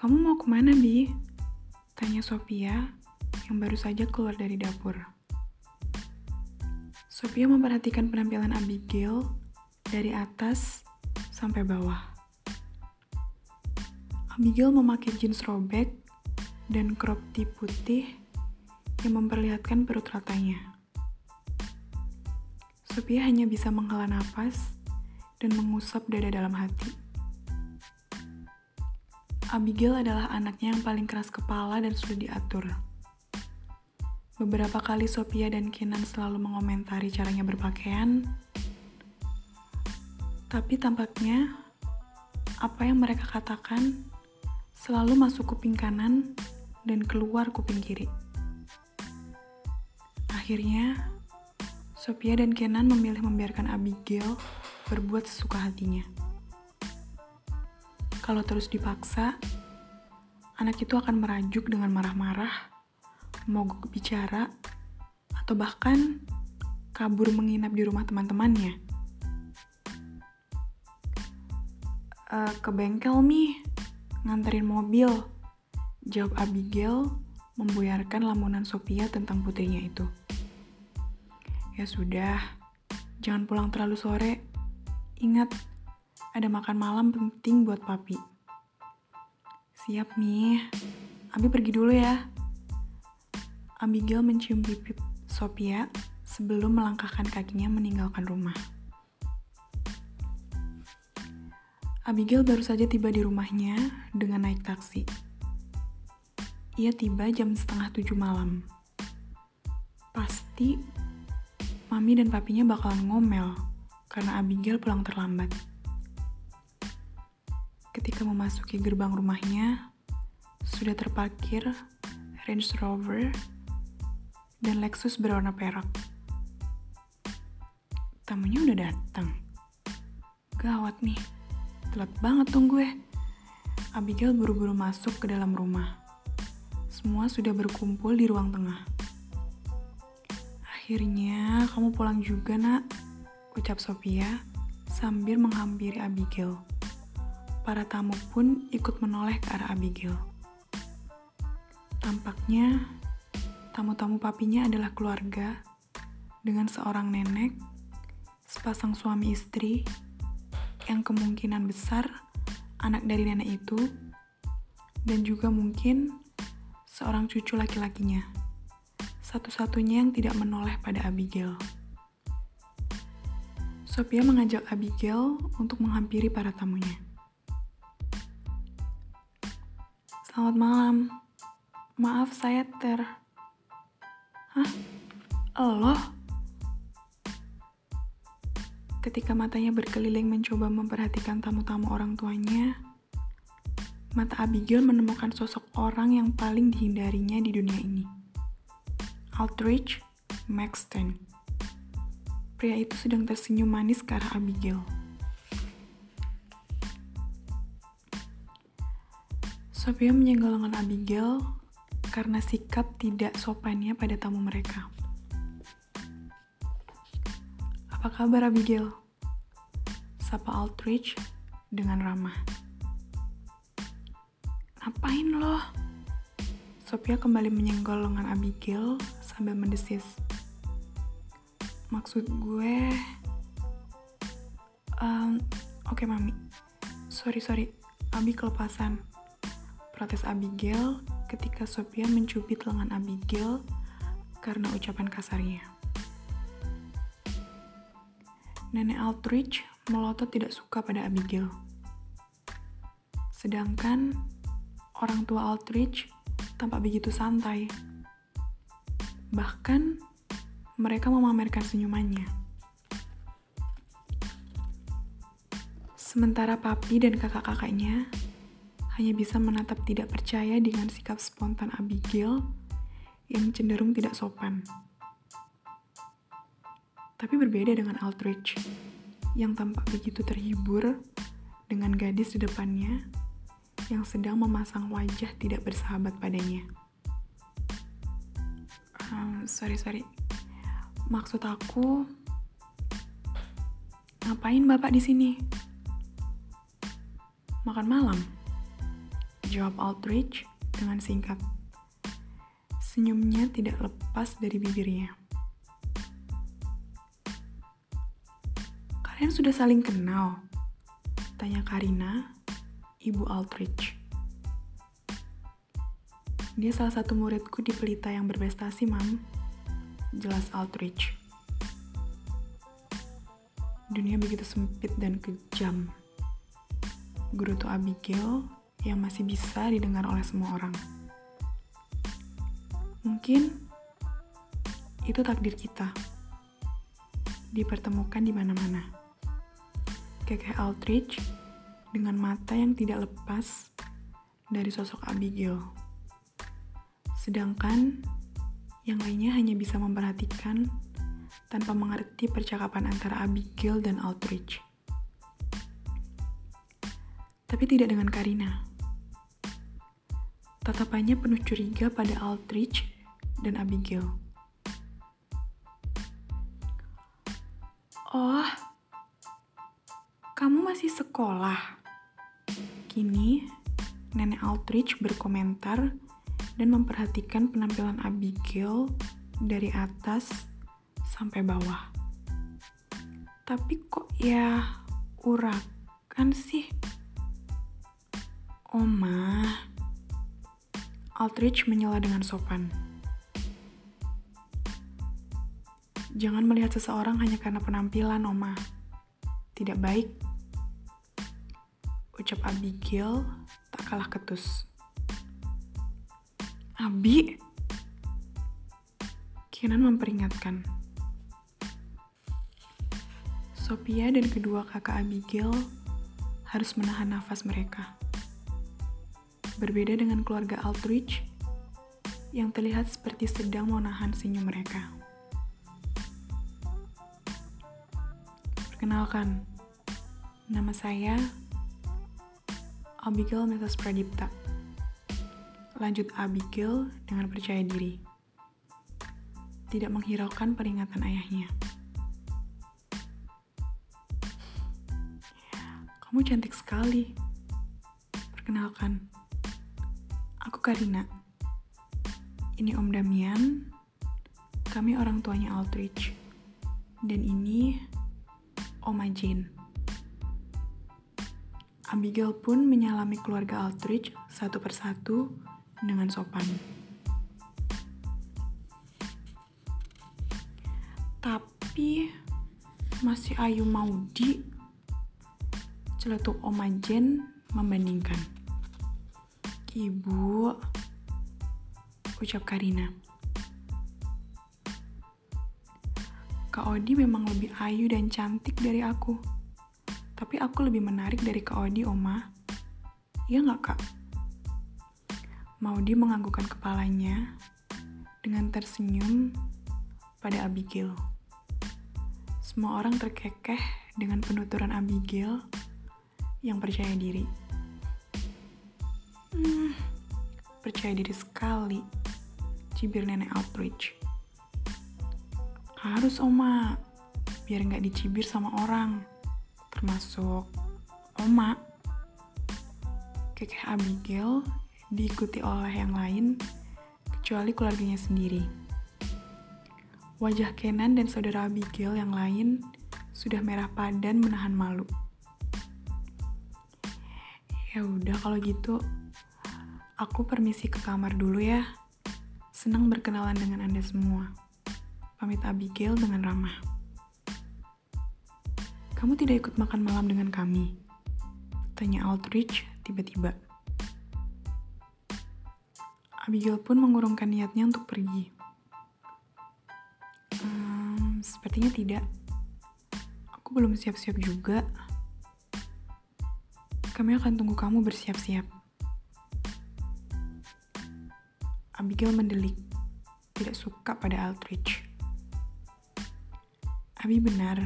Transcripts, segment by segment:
Kamu mau ke mana, Bi? Tanya Sophia yang baru saja keluar dari dapur. Sophia memperhatikan penampilan Abigail dari atas sampai bawah. Abigail memakai jeans robek dan crop tee putih yang memperlihatkan perut ratanya. Sophia hanya bisa menghela nafas dan mengusap dada dalam hati. Abigail adalah anaknya yang paling keras kepala dan sudah diatur. Beberapa kali Sophia dan Kenan selalu mengomentari caranya berpakaian, tapi tampaknya apa yang mereka katakan selalu masuk kuping kanan dan keluar kuping kiri. Akhirnya, Sophia dan Kenan memilih membiarkan Abigail berbuat sesuka hatinya. Kalau terus dipaksa, anak itu akan merajuk dengan marah-marah, mogok bicara, atau bahkan kabur menginap di rumah teman-temannya. E, ke bengkel, Mi. Nganterin mobil. Jawab Abigail, membuyarkan lamunan Sophia tentang putrinya itu. Ya sudah, jangan pulang terlalu sore. Ingat, ada makan malam penting buat papi. Siap nih, Abi pergi dulu ya. Abigail mencium pipi Sophia sebelum melangkahkan kakinya meninggalkan rumah. Abigail baru saja tiba di rumahnya dengan naik taksi. Ia tiba jam setengah tujuh malam. Pasti mami dan papinya bakalan ngomel karena Abigail pulang terlambat. Ketika memasuki gerbang rumahnya, sudah terparkir Range Rover dan Lexus berwarna perak. Tamunya udah datang. Gawat nih, telat banget dong gue. Abigail buru-buru masuk ke dalam rumah. Semua sudah berkumpul di ruang tengah. Akhirnya kamu pulang juga nak, ucap Sophia sambil menghampiri Abigail para tamu pun ikut menoleh ke arah Abigail. Tampaknya, tamu-tamu papinya adalah keluarga dengan seorang nenek, sepasang suami istri, yang kemungkinan besar anak dari nenek itu, dan juga mungkin seorang cucu laki-lakinya, satu-satunya yang tidak menoleh pada Abigail. Sophia mengajak Abigail untuk menghampiri para tamunya. Selamat malam. Maaf saya ter... Hah? Lo? Ketika matanya berkeliling mencoba memperhatikan tamu-tamu orang tuanya, mata Abigail menemukan sosok orang yang paling dihindarinya di dunia ini. Aldrich Maxton. Pria itu sedang tersenyum manis ke arah Abigail. Sophia menyenggol lengan Abigail karena sikap tidak sopannya pada tamu mereka. Apa kabar Abigail? Sapa Aldrich dengan ramah. Ngapain lo? Sophia kembali menyenggol lengan Abigail sambil mendesis. Maksud gue... Um, Oke okay, mami. Sorry, sorry. Abi kelepasan protes Abigail ketika Sophia mencubit lengan Abigail karena ucapan kasarnya. Nenek Aldrich melotot tidak suka pada Abigail. Sedangkan orang tua Aldrich tampak begitu santai. Bahkan mereka memamerkan senyumannya. Sementara papi dan kakak-kakaknya hanya bisa menatap tidak percaya dengan sikap spontan Abigail yang cenderung tidak sopan. Tapi berbeda dengan Aldrich, yang tampak begitu terhibur dengan gadis di depannya yang sedang memasang wajah tidak bersahabat padanya. Um, sorry, sorry. Maksud aku, ngapain bapak di sini? Makan malam? Jawab Aldrich dengan singkat. Senyumnya tidak lepas dari bibirnya. Kalian sudah saling kenal? Tanya Karina, ibu Aldrich. Dia salah satu muridku di pelita yang berprestasi, Mam. Jelas Aldrich. Dunia begitu sempit dan kejam. Guru tuh Abigail yang masih bisa didengar oleh semua orang. Mungkin itu takdir kita. Dipertemukan di mana-mana. Kakek Aldrich dengan mata yang tidak lepas dari sosok Abigail. Sedangkan yang lainnya hanya bisa memperhatikan tanpa mengerti percakapan antara Abigail dan Aldrich. Tapi tidak dengan Karina. Tatapannya penuh curiga pada Aldrich dan Abigail. Oh, kamu masih sekolah? Kini, nenek Aldrich berkomentar dan memperhatikan penampilan Abigail dari atas sampai bawah. Tapi kok ya urakan sih? Oma, Aldrich menyela dengan sopan. Jangan melihat seseorang hanya karena penampilan, Oma. Tidak baik. Ucap Abigail tak kalah ketus. Abi. Kenan memperingatkan. Sophia dan kedua kakak Abigail harus menahan nafas mereka. Berbeda dengan keluarga Aldrich yang terlihat seperti sedang menahan senyum mereka. Perkenalkan, nama saya Abigail Metas Pradipta. Lanjut Abigail dengan percaya diri. Tidak menghiraukan peringatan ayahnya. Kamu cantik sekali. Perkenalkan, aku Karina. Ini Om Damian. Kami orang tuanya Aldrich. Dan ini Oma Jane. Abigail pun menyalami keluarga Aldrich satu persatu dengan sopan. Tapi masih Ayu Maudi, celetuk Oma Jen membandingkan. Ibu, ucap Karina. Kak Odi memang lebih ayu dan cantik dari aku. Tapi aku lebih menarik dari Kak Odi, Oma. Iya nggak, Kak? Maudi menganggukkan kepalanya dengan tersenyum pada Abigail. Semua orang terkekeh dengan penuturan Abigail yang percaya diri. Hmm, percaya diri sekali, cibir nenek Outreach. Harus Oma, biar nggak dicibir sama orang, termasuk Oma. Kekeh Abigail diikuti oleh yang lain, kecuali keluarganya sendiri. Wajah Kenan dan saudara Abigail yang lain sudah merah padan menahan malu. Ya udah kalau gitu, aku permisi ke kamar dulu ya. Senang berkenalan dengan Anda semua. Pamit Abigail dengan ramah. Kamu tidak ikut makan malam dengan kami? Tanya Aldrich tiba-tiba. Abigail pun mengurungkan niatnya untuk pergi. Um, sepertinya tidak. Aku belum siap-siap juga. Kami akan tunggu kamu bersiap-siap. Abigail mendelik, tidak suka pada Aldrich. Abi benar,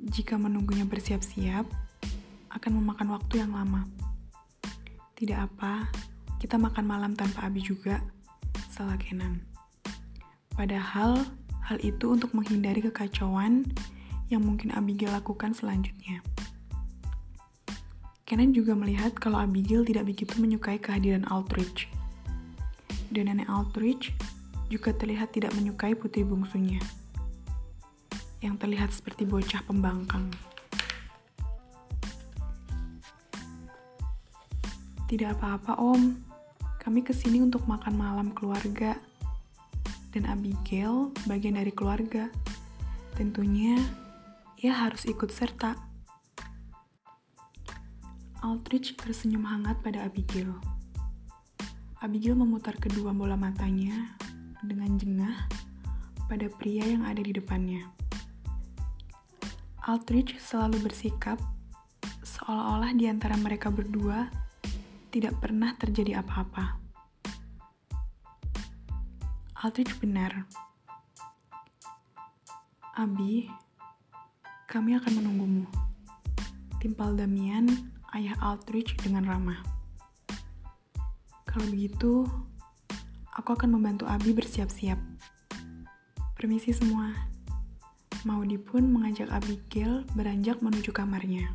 jika menunggunya bersiap-siap, akan memakan waktu yang lama. Tidak apa, kita makan malam tanpa Abi juga, salah Kenan. Padahal hal itu untuk menghindari kekacauan yang mungkin Abigail lakukan selanjutnya. Kenan juga melihat kalau Abigail tidak begitu menyukai kehadiran Aldrich. Dan nenek Aldrich juga terlihat tidak menyukai putri bungsunya, yang terlihat seperti bocah pembangkang. Tidak apa-apa, Om. Kami ke sini untuk makan malam keluarga. Dan Abigail bagian dari keluarga. Tentunya, ia harus ikut serta. Aldrich tersenyum hangat pada Abigail. Abigail memutar kedua bola matanya dengan jengah pada pria yang ada di depannya. Aldrich selalu bersikap seolah-olah di antara mereka berdua tidak pernah terjadi apa-apa. Aldrich benar. Abi, kami akan menunggumu. Timpal Damian ayah Aldrich dengan ramah. Kalau begitu, aku akan membantu Abi bersiap-siap. Permisi semua. Maudi pun mengajak Abigail beranjak menuju kamarnya.